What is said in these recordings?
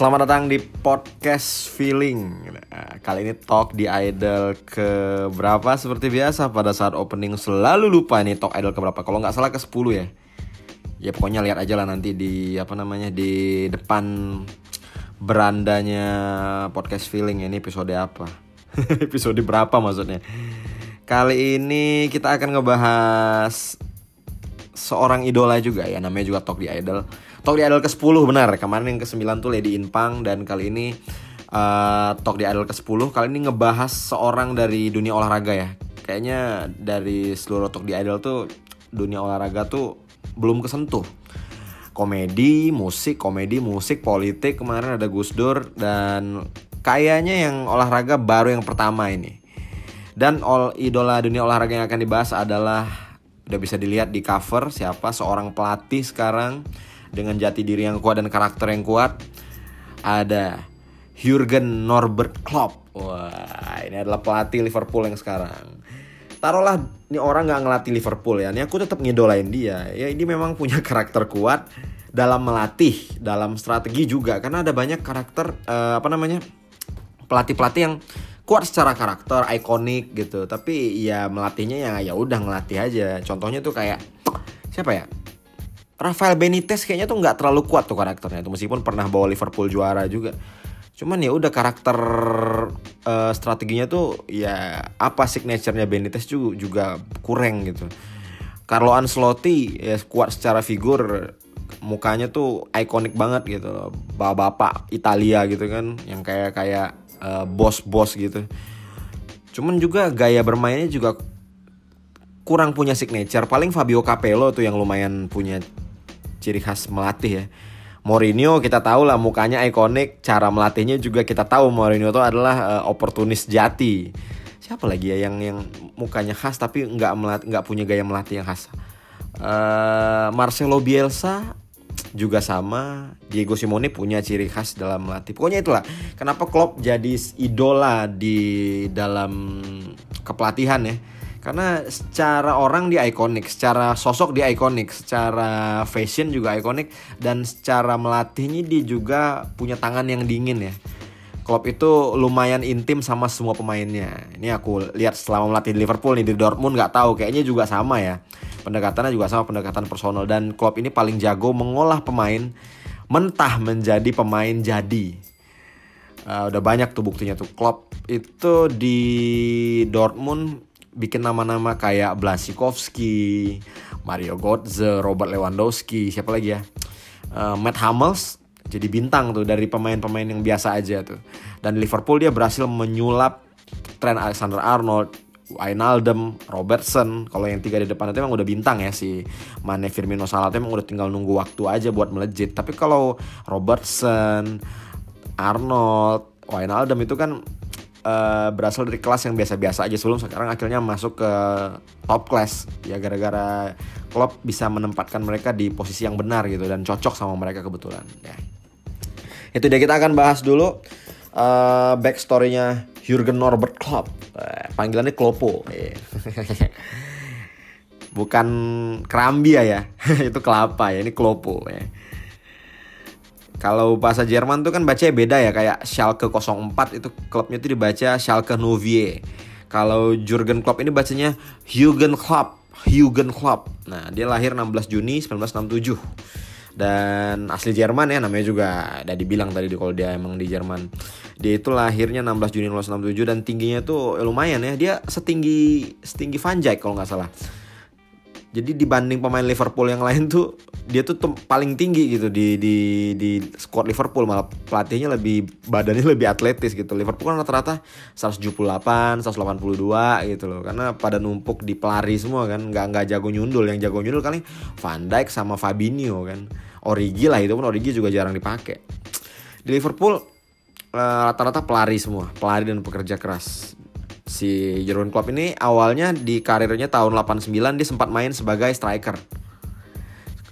Selamat datang di podcast Feeling. Nah, kali ini talk di Idol ke berapa seperti biasa pada saat opening selalu lupa nih talk Idol ke berapa. Kalau nggak salah ke 10 ya. Ya pokoknya lihat aja lah nanti di apa namanya di depan berandanya podcast Feeling ini episode apa. episode berapa maksudnya. Kali ini kita akan ngebahas seorang idola juga ya namanya juga Talk di Idol. Talk di Idol ke-10 benar. Kemarin yang ke-9 tuh Lady Inpang dan kali ini uh, Talk di Idol ke-10 kali ini ngebahas seorang dari dunia olahraga ya. Kayaknya dari seluruh Talk di Idol tuh dunia olahraga tuh belum kesentuh. Komedi, musik, komedi, musik, politik kemarin ada Gus Dur dan kayaknya yang olahraga baru yang pertama ini. Dan all idola dunia olahraga yang akan dibahas adalah udah bisa dilihat di cover siapa seorang pelatih sekarang dengan jati diri yang kuat dan karakter yang kuat ada Jurgen Norbert Klopp. Wah, ini adalah pelatih Liverpool yang sekarang. Taruhlah ini orang nggak ngelatih Liverpool ya, ini aku tetap ngidolain dia. Ya ini memang punya karakter kuat dalam melatih, dalam strategi juga karena ada banyak karakter uh, apa namanya pelatih-pelatih yang kuat secara karakter, ikonik gitu. Tapi ya melatihnya ya ya udah ngelatih aja. Contohnya tuh kayak siapa ya? Rafael Benitez kayaknya tuh nggak terlalu kuat tuh karakternya tuh meskipun pernah bawa Liverpool juara juga. Cuman ya udah karakter uh, strateginya tuh ya apa signaturenya Benitez juga juga kurang gitu. Carlo Ancelotti ya kuat secara figur mukanya tuh ikonik banget gitu bapak-bapak Italia gitu kan yang kayak kayak uh, bos-bos gitu. Cuman juga gaya bermainnya juga kurang punya signature. Paling Fabio Capello tuh yang lumayan punya ciri khas melatih ya. Mourinho kita tahu lah mukanya ikonik, cara melatihnya juga kita tahu Mourinho itu adalah uh, oportunis jati. Siapa lagi ya yang yang mukanya khas tapi nggak melat nggak punya gaya melatih yang khas. Uh, Marcelo Bielsa juga sama Diego Simone punya ciri khas dalam melatih pokoknya itulah kenapa Klopp jadi idola di dalam kepelatihan ya karena secara orang dia ikonik, secara sosok dia ikonik, secara fashion juga ikonik dan secara melatihnya dia juga punya tangan yang dingin ya. Klopp itu lumayan intim sama semua pemainnya. Ini aku lihat selama melatih di Liverpool nih di Dortmund nggak tahu kayaknya juga sama ya. Pendekatannya juga sama pendekatan personal dan Klopp ini paling jago mengolah pemain mentah menjadi pemain jadi. Uh, udah banyak tuh buktinya tuh Klopp itu di Dortmund bikin nama-nama kayak Blasikowski, Mario Götze, Robert Lewandowski, siapa lagi ya? Uh, Matt Hummels jadi bintang tuh dari pemain-pemain yang biasa aja tuh. Dan Liverpool dia berhasil menyulap Trent Alexander-Arnold, Wijnaldum, Robertson. Kalau yang tiga di depan itu emang udah bintang ya si Mane, Firmino, Salah emang udah tinggal nunggu waktu aja buat melejit. Tapi kalau Robertson, Arnold, Wijnaldum itu kan uh, berasal dari kelas yang biasa-biasa aja sebelum sekarang akhirnya masuk ke top class. Ya gara-gara Klopp bisa menempatkan mereka di posisi yang benar gitu dan cocok sama mereka kebetulan. Ya. Itu dia kita akan bahas dulu uh, backstorynya Jurgen Norbert Klopp. Uh, panggilannya Klopo bukan Krambia ya itu kelapa ya ini Klopo ya kalau bahasa Jerman tuh kan bacanya beda ya kayak Schalke 04 itu klubnya itu dibaca Schalke Novie. Kalau Jurgen Klopp ini bacanya Jurgen Klopp, Jurgen Klopp. Nah, dia lahir 16 Juni 1967. Dan asli Jerman ya namanya juga ada dibilang tadi kalau dia emang di Jerman. Dia itu lahirnya 16 Juni 1967 dan tingginya tuh ya lumayan ya. Dia setinggi setinggi Van Dijk kalau nggak salah jadi dibanding pemain Liverpool yang lain tuh dia tuh paling tinggi gitu di di di squad Liverpool malah pelatihnya lebih badannya lebih atletis gitu. Liverpool kan rata-rata 178, 182 gitu loh. Karena pada numpuk di pelari semua kan, nggak nggak jago nyundul. Yang jago nyundul kali Van Dijk sama Fabinho kan. Origi lah itu pun Origi juga jarang dipakai. Di Liverpool eh, rata-rata pelari semua, pelari dan pekerja keras si Jurgen Klopp ini awalnya di karirnya tahun 89 dia sempat main sebagai striker.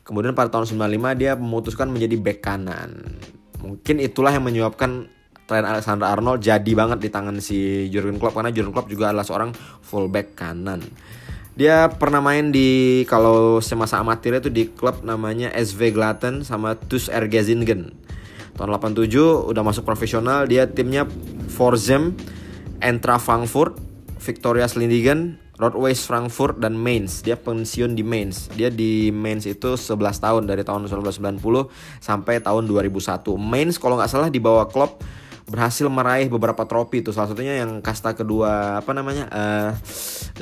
Kemudian pada tahun 95 dia memutuskan menjadi back kanan. Mungkin itulah yang menyebabkan Trent Alexander-Arnold jadi banget di tangan si Jurgen Klopp karena Jurgen Klopp juga adalah seorang fullback kanan. Dia pernah main di kalau semasa amatir itu di klub namanya SV Glaten sama TuS Ergezingen. Tahun 87 udah masuk profesional, dia timnya Forzem, Entra Frankfurt, Victoria Slindingen, Roadways Frankfurt dan Mainz. Dia pensiun di Mainz. Dia di Mainz itu 11 tahun dari tahun 1990 sampai tahun 2001. Mainz kalau nggak salah dibawa klub berhasil meraih beberapa trofi itu salah satunya yang kasta kedua apa namanya uh,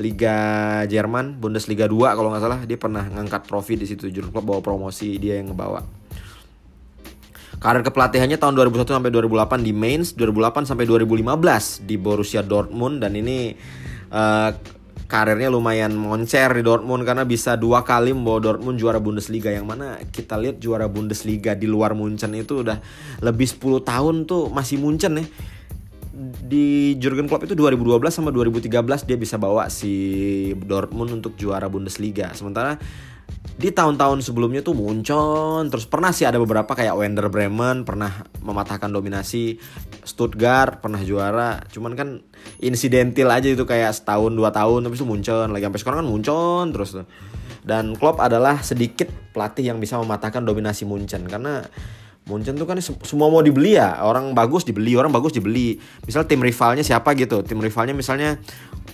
Liga Jerman Bundesliga 2 kalau nggak salah dia pernah ngangkat trofi di situ jurus klub bawa promosi dia yang ngebawa Karir kepelatihannya tahun 2001 sampai 2008 di Mainz, 2008 sampai 2015 di Borussia Dortmund dan ini uh, karirnya lumayan moncer di Dortmund karena bisa dua kali membawa Dortmund juara Bundesliga. Yang mana kita lihat juara Bundesliga di luar Munchen itu udah lebih 10 tahun tuh masih Munchen ya. Di Jurgen Klopp itu 2012 sama 2013 dia bisa bawa si Dortmund untuk juara Bundesliga. Sementara di tahun-tahun sebelumnya tuh muncul terus pernah sih ada beberapa kayak Werder Bremen pernah mematahkan dominasi. Stuttgart pernah juara cuman kan insidentil aja itu kayak setahun dua tahun tapi itu muncul lagi sampai sekarang kan muncul terus tuh. Dan Klopp adalah sedikit pelatih yang bisa mematahkan dominasi Munchen karena Munchen tuh kan semua mau dibeli ya orang bagus dibeli orang bagus dibeli. Misal tim rivalnya siapa gitu tim rivalnya misalnya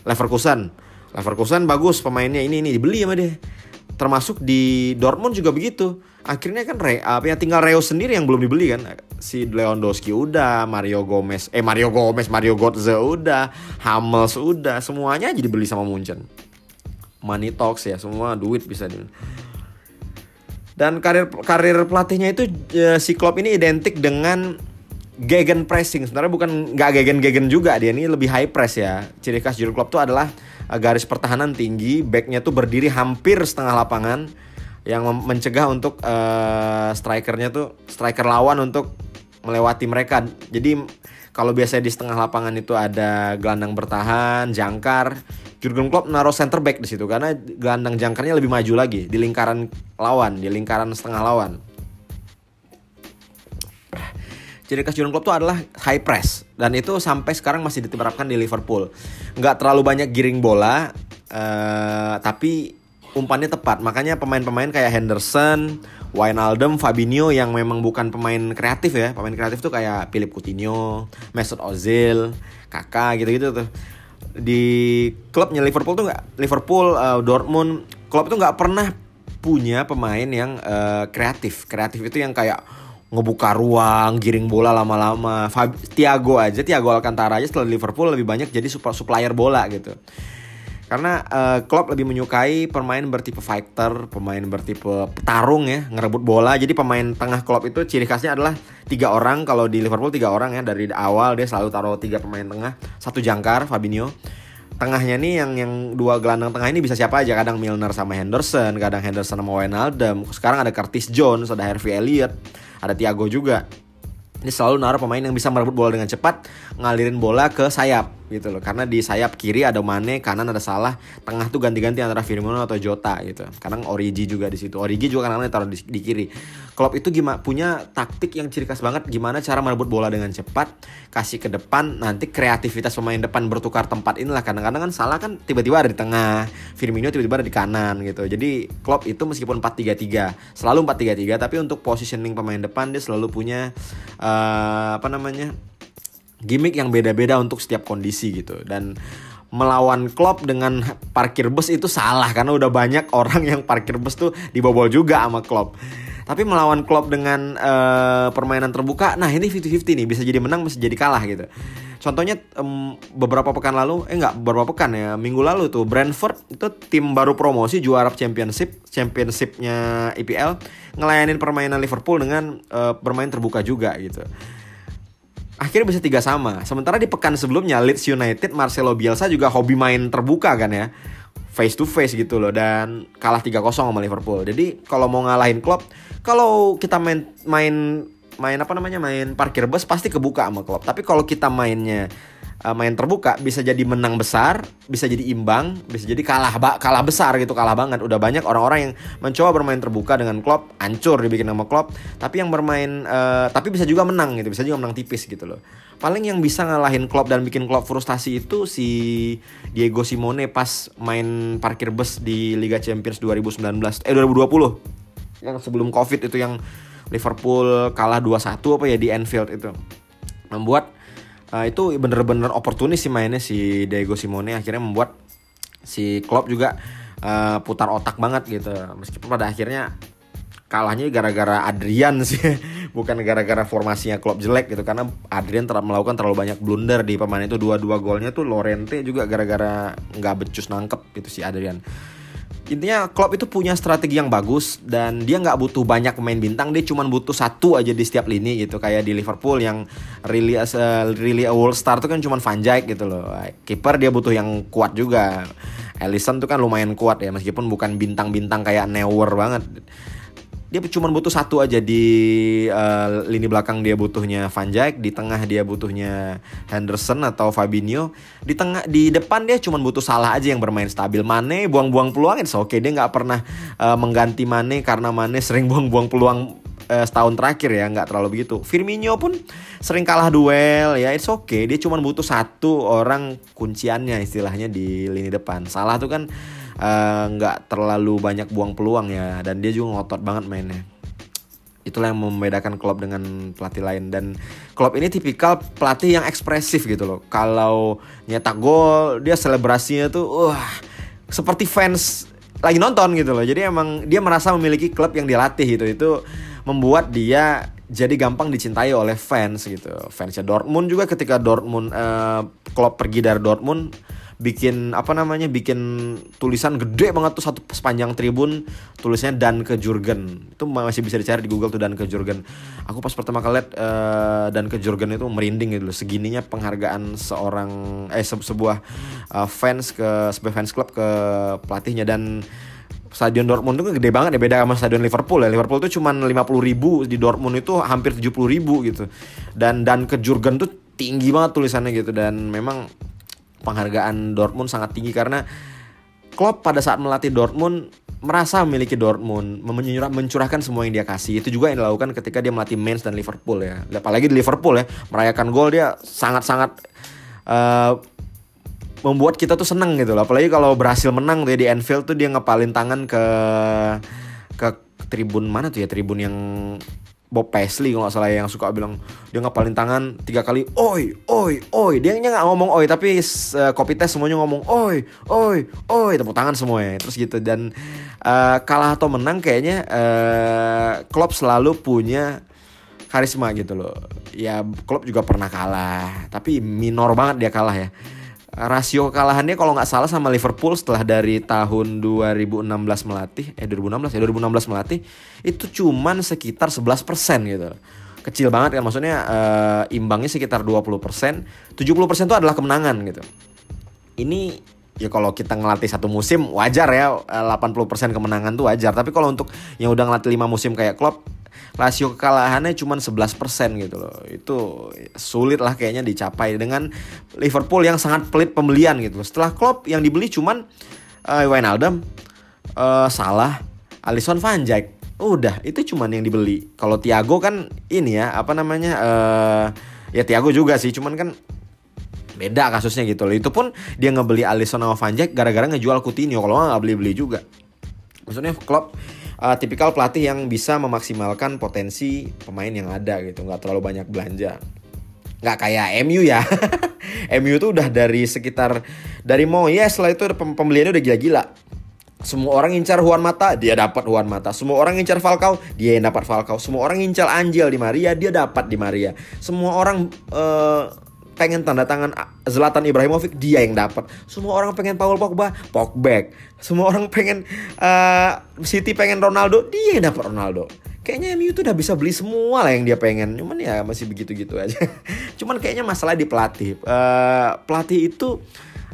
Leverkusen. Leverkusen bagus pemainnya ini ini dibeli sama dia termasuk di Dortmund juga begitu. Akhirnya kan Re, apa ya tinggal Reo sendiri yang belum dibeli kan. Si Lewandowski udah Mario Gomez eh Mario Gomez Mario Götze udah Hummels udah semuanya jadi beli sama Munchen. Money talks ya semua duit bisa di dan karir karir pelatihnya itu uh, si Klopp ini identik dengan gegen pressing. Sebenarnya bukan nggak gegen gegen juga dia ini lebih high press ya. Ciri khas Jurgen Klopp tuh adalah Eh, garis pertahanan tinggi, backnya tuh berdiri hampir setengah lapangan yang mencegah untuk uh, strikernya tuh striker lawan untuk melewati mereka. Jadi kalau biasanya di setengah lapangan itu ada gelandang bertahan, jangkar, Jurgen Klopp naruh center back di situ karena gelandang jangkarnya lebih maju lagi di lingkaran lawan, di lingkaran setengah lawan. Ciri khas Jurgen Klopp itu adalah high press dan itu sampai sekarang masih diterapkan di Liverpool. Nggak terlalu banyak giring bola, uh, tapi umpannya tepat. Makanya pemain-pemain kayak Henderson, Wijnaldum, Fabinho yang memang bukan pemain kreatif ya. Pemain kreatif tuh kayak Philip Coutinho, Mesut Ozil, Kakak gitu-gitu tuh. Di klubnya Liverpool tuh nggak Liverpool, uh, Dortmund, klub tuh nggak pernah punya pemain yang uh, kreatif. Kreatif itu yang kayak ngebuka ruang, giring bola lama-lama. Tiago aja, Tiago Alcantara aja setelah Liverpool lebih banyak jadi supplier bola gitu. Karena uh, Klopp lebih menyukai pemain bertipe fighter, pemain bertipe petarung ya, ngerebut bola. Jadi pemain tengah Klopp itu ciri khasnya adalah tiga orang. Kalau di Liverpool tiga orang ya dari awal dia selalu taruh tiga pemain tengah, satu jangkar Fabinho, tengahnya nih yang yang dua gelandang tengah ini bisa siapa aja. Kadang Milner sama Henderson kadang Henderson sama Wijnaldum. Sekarang ada Curtis Jones ada Harvey Elliott ada Thiago juga. Ini selalu naruh pemain yang bisa merebut bola dengan cepat ngalirin bola ke sayap gitu loh. Karena di sayap kiri ada Mane kanan ada Salah. Tengah tuh ganti-ganti antara Firmino atau Jota gitu. Kadang Origi juga di situ. Origi juga kadang taruh di, di kiri. Klopp itu gimana punya taktik yang ciri khas banget. Gimana cara merebut bola dengan cepat kasih ke depan nanti kreativitas pemain depan bertukar tempat inilah. Kadang-kadang kan Salah kan tiba-tiba ada di tengah Firmino tiba-tiba ada di kanan gitu. Jadi Klopp itu meskipun 4-3-3 selalu 4-3-3 tapi untuk positioning pemain depan dia selalu punya uh, apa namanya gimmick yang beda-beda untuk setiap kondisi gitu dan melawan Klopp dengan parkir bus itu salah karena udah banyak orang yang parkir bus tuh dibobol juga sama Klopp. Tapi melawan Klopp dengan uh, permainan terbuka, nah ini 50-50 nih, bisa jadi menang, bisa jadi kalah gitu. Contohnya um, beberapa pekan lalu, eh enggak beberapa pekan ya, minggu lalu tuh Brentford itu tim baru promosi juara championship, championshipnya EPL ngelayanin permainan Liverpool dengan uh, bermain terbuka juga gitu akhirnya bisa tiga sama. Sementara di pekan sebelumnya Leeds United Marcelo Bielsa juga hobi main terbuka kan ya. Face to face gitu loh dan kalah 3-0 sama Liverpool. Jadi kalau mau ngalahin Klopp, kalau kita main main main apa namanya? main parkir bus pasti kebuka sama Klopp. Tapi kalau kita mainnya uh, main terbuka bisa jadi menang besar, bisa jadi imbang, bisa jadi kalah ba kalah besar gitu, kalah banget. Udah banyak orang-orang yang mencoba bermain terbuka dengan Klopp, hancur dibikin nama Klopp, tapi yang bermain uh, tapi bisa juga menang gitu, bisa juga menang tipis gitu loh. Paling yang bisa ngalahin Klopp dan bikin Klopp frustasi itu si Diego Simone pas main parkir bus di Liga Champions 2019 eh 2020 yang sebelum covid itu yang Liverpool kalah 2-1 apa ya di Anfield itu membuat uh, itu bener-bener oportunis sih mainnya si Diego Simone. Akhirnya membuat si Klopp juga uh, putar otak banget gitu. Meskipun pada akhirnya kalahnya gara-gara Adrian sih bukan gara-gara formasinya Klopp jelek gitu. Karena Adrian terlalu melakukan terlalu banyak blunder di pemain itu. Dua-dua golnya tuh Lorente juga gara-gara nggak becus nangkep itu si Adrian intinya Klopp itu punya strategi yang bagus dan dia nggak butuh banyak pemain bintang. Dia cuma butuh satu aja di setiap lini gitu. Kayak di Liverpool yang really as a, really a world star tuh kan cuma Van Dijk gitu loh. Kiper dia butuh yang kuat juga. Alisson tuh kan lumayan kuat ya meskipun bukan bintang-bintang kayak Neuer banget dia cuma butuh satu aja di uh, lini belakang dia butuhnya Van Dijk, di tengah dia butuhnya Henderson atau Fabinho, di tengah di depan dia cuma butuh Salah aja yang bermain stabil. Mane buang-buang peluang itu oke okay. dia nggak pernah uh, mengganti Mane karena Mane sering buang-buang peluang uh, setahun terakhir ya nggak terlalu begitu. Firmino pun sering kalah duel ya it's okay dia cuma butuh satu orang kunciannya istilahnya di lini depan. Salah tuh kan Eh, nggak uh, terlalu banyak buang peluang ya. Dan dia juga ngotot banget mainnya. Itulah yang membedakan Klopp dengan pelatih lain. Dan Klopp ini tipikal pelatih yang ekspresif gitu loh. Kalau nyetak gol dia selebrasinya tuh wah seperti fans lagi nonton gitu loh. Jadi emang dia merasa memiliki klub yang dilatih gitu. Itu membuat dia jadi gampang dicintai oleh fans gitu. Fansnya Dortmund juga ketika Dortmund uh, Klopp pergi dari Dortmund bikin apa namanya bikin tulisan gede banget tuh satu sepanjang tribun tulisnya dan ke Jurgen itu masih bisa dicari di Google tuh dan ke Jurgen aku pas pertama kali lihat uh, dan ke Jurgen itu merinding gitu loh. Segininya penghargaan seorang eh se sebuah uh, fans ke sebuah fans club ke pelatihnya. Dan Stadion Dortmund itu gede banget ya beda sama stadion Liverpool ya. Liverpool tuh cuma 50 ribu di Dortmund itu hampir 70 ribu gitu. Dan dan ke Jurgen tuh tinggi banget tulisannya gitu. Dan memang penghargaan Dortmund sangat tinggi karena Klopp pada saat melatih Dortmund merasa memiliki Dortmund, mencurah, mencurahkan semua yang dia kasih. Itu juga yang dilakukan ketika dia melatih Mainz dan Liverpool ya. Apalagi di Liverpool ya, merayakan gol dia sangat-sangat uh, membuat kita tuh seneng gitu loh. Apalagi kalau berhasil menang tuh ya di Anfield tuh dia ngepalin tangan ke ke tribun mana tuh ya tribun yang Bob Paisley kalau nggak salah yang suka bilang dia ngapalin tangan tiga kali oi oi oi. Dia nggak ngomong oi tapi uh, copy test semuanya ngomong oi oi oi. Tepuk tangan semuanya terus gitu. Dan uh, kalah atau menang kayaknya uh, Klopp selalu punya karisma gitu loh. Ya Klopp juga pernah kalah tapi minor banget dia kalah ya rasio kekalahannya kalau nggak salah sama Liverpool setelah dari tahun 2016 melatih eh 2016 ya 2016 melatih itu cuman sekitar 11% gitu. Kecil banget kan maksudnya uh, imbangnya sekitar 20% 70% itu adalah kemenangan gitu. Ini ya kalau kita ngelatih satu musim wajar ya 80% kemenangan tuh wajar. Tapi kalau untuk yang udah ngelatih 5 musim kayak Klopp rasio kekalahannya cuma 11% gitu loh. Itu sulit lah kayaknya dicapai dengan Liverpool yang sangat pelit pembelian gitu. Setelah Klopp yang dibeli cuman uh, Wijnaldum, uh, Salah, Alisson Van Dijk. Udah, itu cuman yang dibeli. Kalau Thiago kan ini ya, apa namanya? Uh, ya Thiago juga sih, cuman kan beda kasusnya gitu loh. Itu pun dia ngebeli Alisson sama Van Dijk gara-gara ngejual Coutinho. Kalau nggak beli-beli juga. Maksudnya Klopp uh, tipikal pelatih yang bisa memaksimalkan potensi pemain yang ada gitu nggak terlalu banyak belanja nggak kayak MU ya MU tuh udah dari sekitar dari Moyes setelah itu pembeliannya udah gila-gila semua orang incar Juan Mata, dia dapat Juan Mata. Semua orang incar Falcao, dia yang dapat Falcao. Semua orang incar Angel di Maria, dia dapat di Maria. Semua orang uh, pengen tanda tangan Zlatan Ibrahimovic dia yang dapat. Semua orang pengen Paul Pogba Pogba. Semua orang pengen uh, City pengen Ronaldo dia yang dapat Ronaldo. Kayaknya MU tuh udah bisa beli semua lah yang dia pengen. Cuman ya masih begitu-gitu aja. Cuman kayaknya masalah di pelatih. Uh, pelatih itu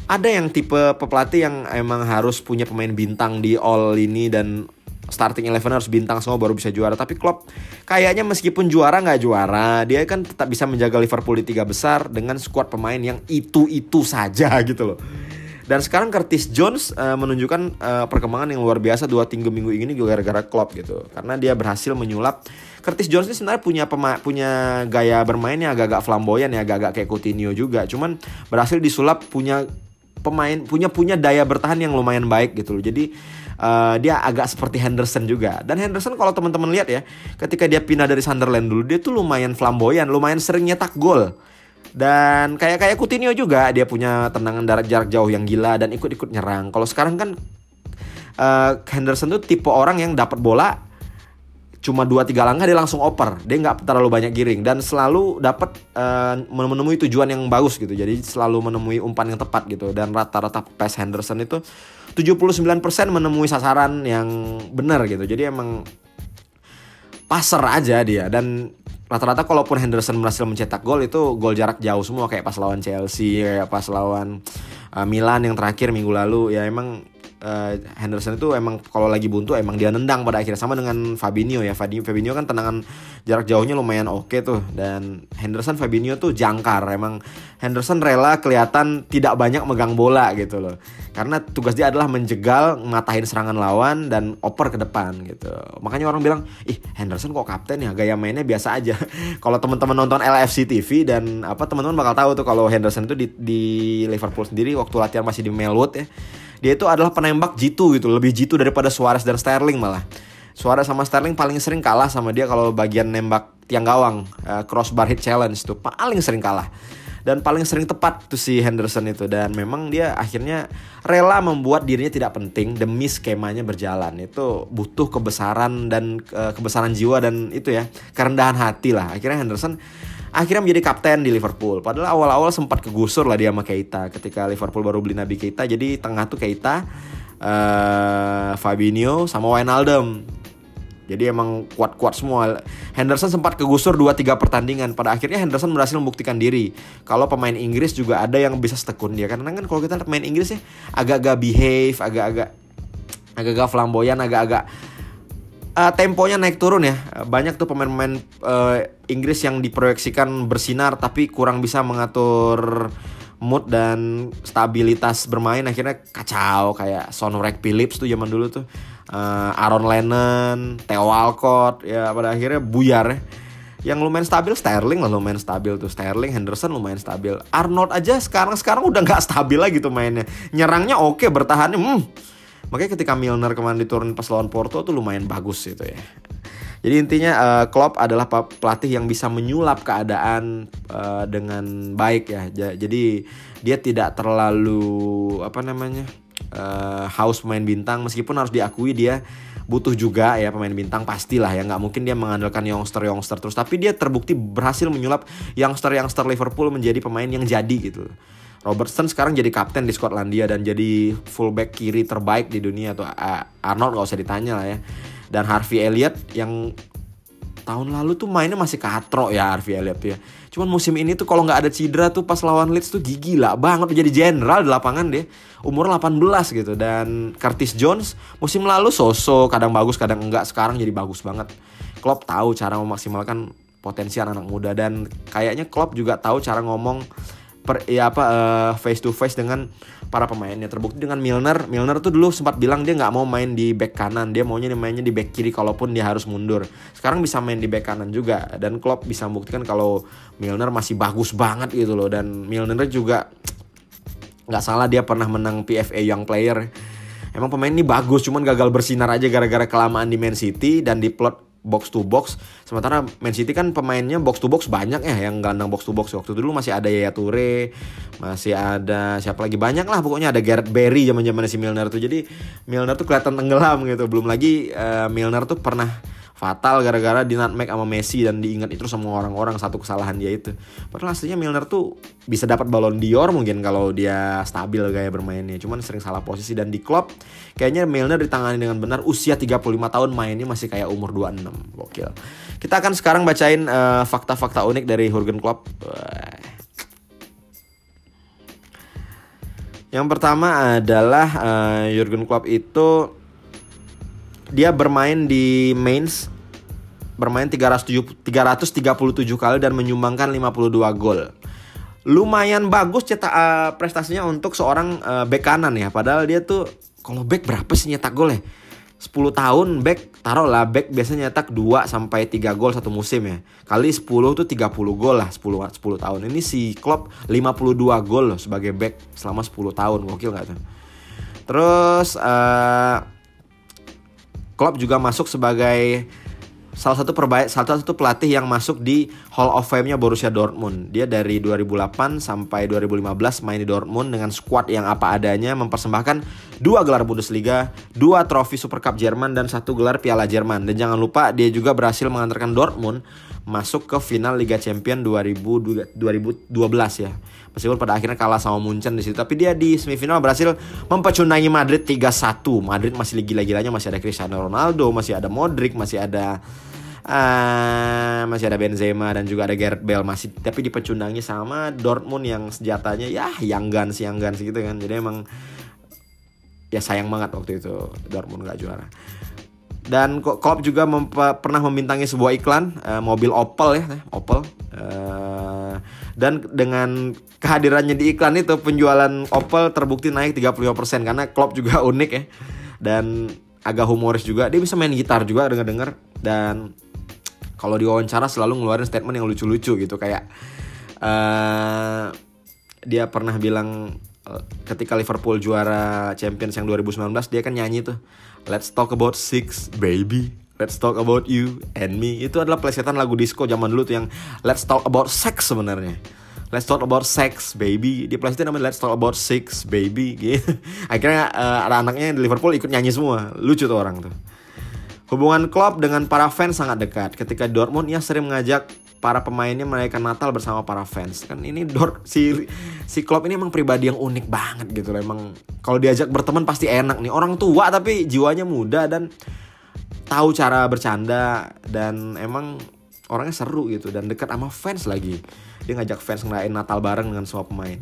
ada yang tipe pelatih yang emang harus punya pemain bintang di all ini dan starting eleven harus bintang semua baru bisa juara. Tapi Klopp kayaknya meskipun juara nggak juara, dia kan tetap bisa menjaga Liverpool di tiga besar dengan skuad pemain yang itu-itu saja gitu loh. Dan sekarang Curtis Jones uh, menunjukkan uh, perkembangan yang luar biasa dua tiga minggu ini juga gara-gara Klopp gitu. Karena dia berhasil menyulap Curtis Jones ini sebenarnya punya pema punya gaya bermainnya agak-agak flamboyan ya, agak-agak kayak Coutinho juga. Cuman berhasil disulap punya pemain punya punya daya bertahan yang lumayan baik gitu loh. Jadi uh, dia agak seperti Henderson juga. Dan Henderson kalau teman-teman lihat ya, ketika dia pindah dari Sunderland dulu, dia tuh lumayan flamboyan, lumayan sering nyetak gol. Dan kayak kayak Coutinho juga, dia punya tendangan darat jarak jauh yang gila dan ikut-ikut nyerang. Kalau sekarang kan uh, Henderson tuh tipe orang yang dapat bola cuma dua tiga langkah dia langsung oper dia nggak terlalu banyak giring dan selalu dapat uh, menemui tujuan yang bagus gitu jadi selalu menemui umpan yang tepat gitu dan rata-rata pass Henderson itu 79% menemui sasaran yang benar gitu. Jadi emang passer aja dia. Dan rata-rata kalaupun Henderson berhasil mencetak gol itu gol jarak jauh semua. Kayak pas lawan Chelsea kayak pas lawan uh, Milan yang terakhir minggu lalu. Ya emang uh, Henderson itu emang kalau lagi buntu emang dia nendang pada akhirnya. Sama dengan Fabinho ya. Fabinho kan tendangan jarak jauhnya lumayan oke okay tuh. Dan Henderson Fabinho tuh jangkar. Emang Henderson rela kelihatan tidak banyak megang bola gitu loh. Karena tugas dia adalah menjegal matahin serangan lawan dan oper ke depan gitu. Makanya orang bilang ih Henderson kok kapten ya? Gaya mainnya biasa aja. Kalau teman-teman nonton LFC TV dan apa teman-teman bakal tahu tuh kalau Henderson itu di, di Liverpool sendiri waktu latihan masih di Melwood ya dia itu adalah penembak jitu gitu lebih jitu daripada Suarez dan Sterling malah. Suarez sama Sterling paling sering kalah sama dia kalau bagian nembak tiang gawang uh, crossbar hit challenge tuh paling sering kalah. Dan paling sering tepat tuh si Henderson itu dan memang dia akhirnya rela membuat dirinya tidak penting demi skemanya berjalan. Itu butuh kebesaran dan uh, kebesaran jiwa dan itu ya kerendahan hati lah. Akhirnya Henderson akhirnya menjadi kapten di Liverpool. Padahal awal-awal sempat kegusur lah dia sama Keita ketika Liverpool baru beli Nabi Keita. Jadi tengah tuh Keita, uh, Fabinho sama Wijnaldum. Jadi emang kuat-kuat semua. Henderson sempat kegusur 2-3 pertandingan. Pada akhirnya Henderson berhasil membuktikan diri. Kalau pemain Inggris juga ada yang bisa setekun dia. Karena kan kalau kita lihat pemain Inggris ya agak-agak behave, agak-agak agak-agak flamboyan, agak-agak uh, temponya naik turun ya. Banyak tuh pemain-pemain uh, Inggris yang diproyeksikan bersinar tapi kurang bisa mengatur mood dan stabilitas bermain akhirnya kacau kayak Son Rek Phillips tuh zaman dulu tuh uh, Aaron Lennon, Theo Walcott ya pada akhirnya buyar ya. Yang lumayan stabil Sterling lah lumayan stabil tuh Sterling, Henderson lumayan stabil. Arnold aja sekarang sekarang udah nggak stabil lagi tuh mainnya. Nyerangnya oke, bertahannya hmm Makanya ketika Milner kemarin diturun pas lawan Porto tuh lumayan bagus gitu ya. Jadi intinya uh, Klopp adalah pelatih yang bisa menyulap keadaan uh, dengan baik ya. Jadi dia tidak terlalu apa namanya uh, haus pemain bintang meskipun harus diakui dia butuh juga ya pemain bintang pastilah ya nggak mungkin dia mengandalkan youngster youngster terus tapi dia terbukti berhasil menyulap youngster youngster Liverpool menjadi pemain yang jadi gitu Robertson sekarang jadi kapten di Skotlandia dan jadi fullback kiri terbaik di dunia tuh Arnold gak usah ditanya lah ya dan Harvey Elliott yang tahun lalu tuh mainnya masih katro ya Harvey Elliott ya. Cuman musim ini tuh kalau nggak ada cedera tuh pas lawan Leeds tuh gigi lah banget jadi jenderal di lapangan deh. Umur 18 gitu dan Curtis Jones musim lalu sosok kadang bagus kadang enggak sekarang jadi bagus banget. Klopp tahu cara memaksimalkan potensi anak-anak muda dan kayaknya Klopp juga tahu cara ngomong per, ya apa uh, face to face dengan para pemainnya. Terbukti dengan Milner. Milner tuh dulu sempat bilang dia nggak mau main di back kanan. Dia maunya mainnya di back kiri kalaupun dia harus mundur. Sekarang bisa main di back kanan juga. Dan Klopp bisa membuktikan kalau Milner masih bagus banget gitu loh. Dan Milner juga nggak salah dia pernah menang PFA Young Player. Emang pemain ini bagus cuman gagal bersinar aja gara-gara kelamaan di Man City dan di plot box to box. Sementara Man City kan pemainnya box to box banyak ya yang gandang box to box. Waktu dulu masih ada Yaya Toure, masih ada siapa lagi banyak lah pokoknya ada Gareth Barry zaman-zaman si Milner tuh. Jadi Milner tuh kelihatan tenggelam gitu. Belum lagi uh, Milner tuh pernah fatal gara-gara di nutmeg sama Messi dan diingat itu sama orang-orang satu kesalahan dia itu. Padahal aslinya Milner tuh bisa dapat Ballon d'Or mungkin kalau dia stabil gaya bermainnya. Cuman sering salah posisi dan di klub kayaknya Milner ditangani dengan benar usia 35 tahun mainnya masih kayak umur 26. Gokil. Kita akan sekarang bacain fakta fakta-fakta unik dari Jurgen Klopp. Yang pertama adalah uh, Jurgen Klopp itu dia bermain di Mainz bermain 337 kali dan menyumbangkan 52 gol. Lumayan bagus cetak uh, prestasinya untuk seorang uh, bek kanan ya. Padahal dia tuh kalau bek berapa sih nyetak gol ya? 10 tahun back taruh lah back biasanya nyetak 2 sampai 3 gol satu musim ya. Kali 10 tuh 30 gol lah 10 10 tahun. Ini si Klopp 52 gol loh sebagai back selama 10 tahun. Gokil gak tuh? Terus uh, Klopp juga masuk sebagai salah satu perbaik salah satu pelatih yang masuk di Hall of Fame-nya Borussia Dortmund. Dia dari 2008 sampai 2015 main di Dortmund dengan skuad yang apa adanya mempersembahkan dua gelar Bundesliga, dua trofi Super Cup Jerman dan satu gelar Piala Jerman. Dan jangan lupa dia juga berhasil mengantarkan Dortmund masuk ke final Liga Champion 2000, 2012 ya. Meskipun pada akhirnya kalah sama Munchen di situ, tapi dia di semifinal berhasil mempecundangi Madrid 3-1. Madrid masih gila-gilanya masih ada Cristiano Ronaldo, masih ada Modric, masih ada uh, masih ada Benzema dan juga ada Gareth Bale masih tapi dipecundangi sama Dortmund yang senjatanya ya yang Guns yang Guns gitu kan jadi emang ya sayang banget waktu itu Dortmund gak juara dan Klopp juga pernah membintangi sebuah iklan uh, mobil Opel ya Opel. Uh, dan dengan kehadirannya di iklan itu penjualan Opel terbukti naik 35% karena Klopp juga unik ya. Dan agak humoris juga dia bisa main gitar juga dengar-dengar dan kalau diwawancara selalu ngeluarin statement yang lucu-lucu gitu kayak uh, dia pernah bilang ketika Liverpool juara Champions yang 2019 dia kan nyanyi tuh Let's talk about six baby. Let's talk about you and me. Itu adalah plesetan lagu disco zaman dulu tuh yang Let's talk about sex sebenarnya. Let's talk about sex baby. Di plesetan namanya Let's talk about six baby. Gitu. Akhirnya uh, ada anaknya di Liverpool ikut nyanyi semua. Lucu tuh orang tuh. Hubungan Klopp dengan para fans sangat dekat. Ketika Dortmund ia sering mengajak para pemainnya merayakan Natal bersama para fans. Kan ini Dort si si Klopp ini emang pribadi yang unik banget gitu loh. Emang kalau diajak berteman pasti enak nih. Orang tua tapi jiwanya muda dan tahu cara bercanda dan emang orangnya seru gitu dan dekat sama fans lagi. Dia ngajak fans ngerayain Natal bareng dengan semua pemain.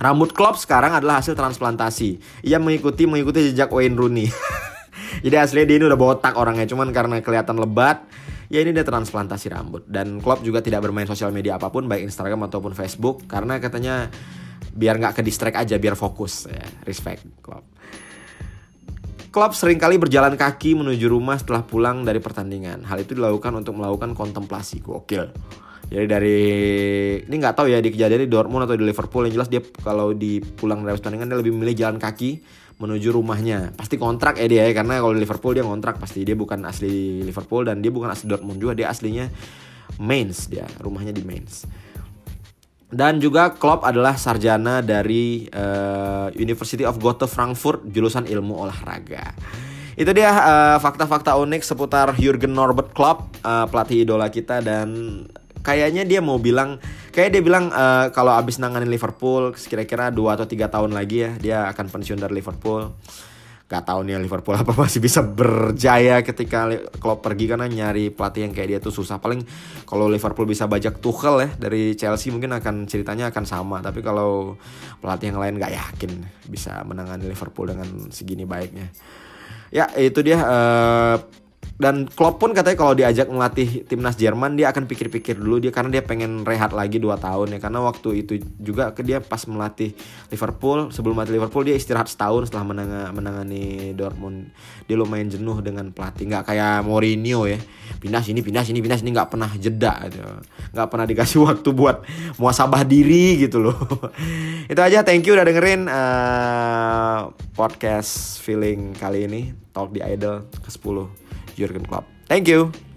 Rambut Klopp sekarang adalah hasil transplantasi. Ia mengikuti mengikuti jejak Wayne Rooney. Jadi aslinya dia ini udah botak orangnya, cuman karena kelihatan lebat, ya ini dia transplantasi rambut. Dan Klopp juga tidak bermain sosial media apa pun, baik Instagram ataupun Facebook, karena katanya biar nggak ke distract aja, biar fokus. Ya, respect Klopp. Klopp sering kali berjalan kaki menuju rumah setelah pulang dari pertandingan. Hal itu dilakukan untuk melakukan kontemplasi. Gokil. Jadi dari ini nggak tahu ya di kejadian di Dortmund atau di Liverpool yang jelas dia kalau di pulang dari pertandingan dia lebih memilih jalan kaki menuju rumahnya. Pasti kontrak ya dia ya karena kalau Liverpool dia kontrak pasti dia bukan asli Liverpool dan dia bukan asli Dortmund juga dia aslinya Mainz dia rumahnya di Mainz. Dan juga Klopp adalah sarjana dari uh, University of Gotha Frankfurt jurusan ilmu olahraga. Itu dia eh, fakta-fakta uh, unik seputar Jurgen Norbert Klopp, uh, pelatih idola kita dan kayaknya dia mau bilang kayak dia bilang uh, kalau abis nanganin Liverpool kira-kira dua atau tiga tahun lagi ya dia akan pensiun dari Liverpool. Gak tahu nih Liverpool apa masih bisa berjaya ketika kalau pergi karena nyari pelatih yang kayak dia tuh susah. Paling kalau Liverpool bisa bajak Tuchel ya dari Chelsea mungkin akan ceritanya akan sama. Tapi kalau pelatih yang lain gak yakin bisa menangani Liverpool dengan segini baiknya. Ya itu dia uh, dan Klopp pun katanya kalau diajak melatih timnas Jerman dia akan pikir-pikir dulu dia karena dia pengen rehat lagi 2 tahun ya. Karena waktu itu juga ke dia pas melatih Liverpool sebelum melatih Liverpool dia istirahat setahun setelah menang menangani Dortmund. Dia lumayan jenuh dengan pelatih nggak kayak Mourinho ya. Pindah sini pindah sini pindah sini nggak pernah jeda gitu. nggak pernah dikasih waktu buat muasabah diri gitu loh. Itu aja thank you udah dengerin uh, podcast feeling kali ini talk di idol ke 10 Jurgen Klopp. Thank you.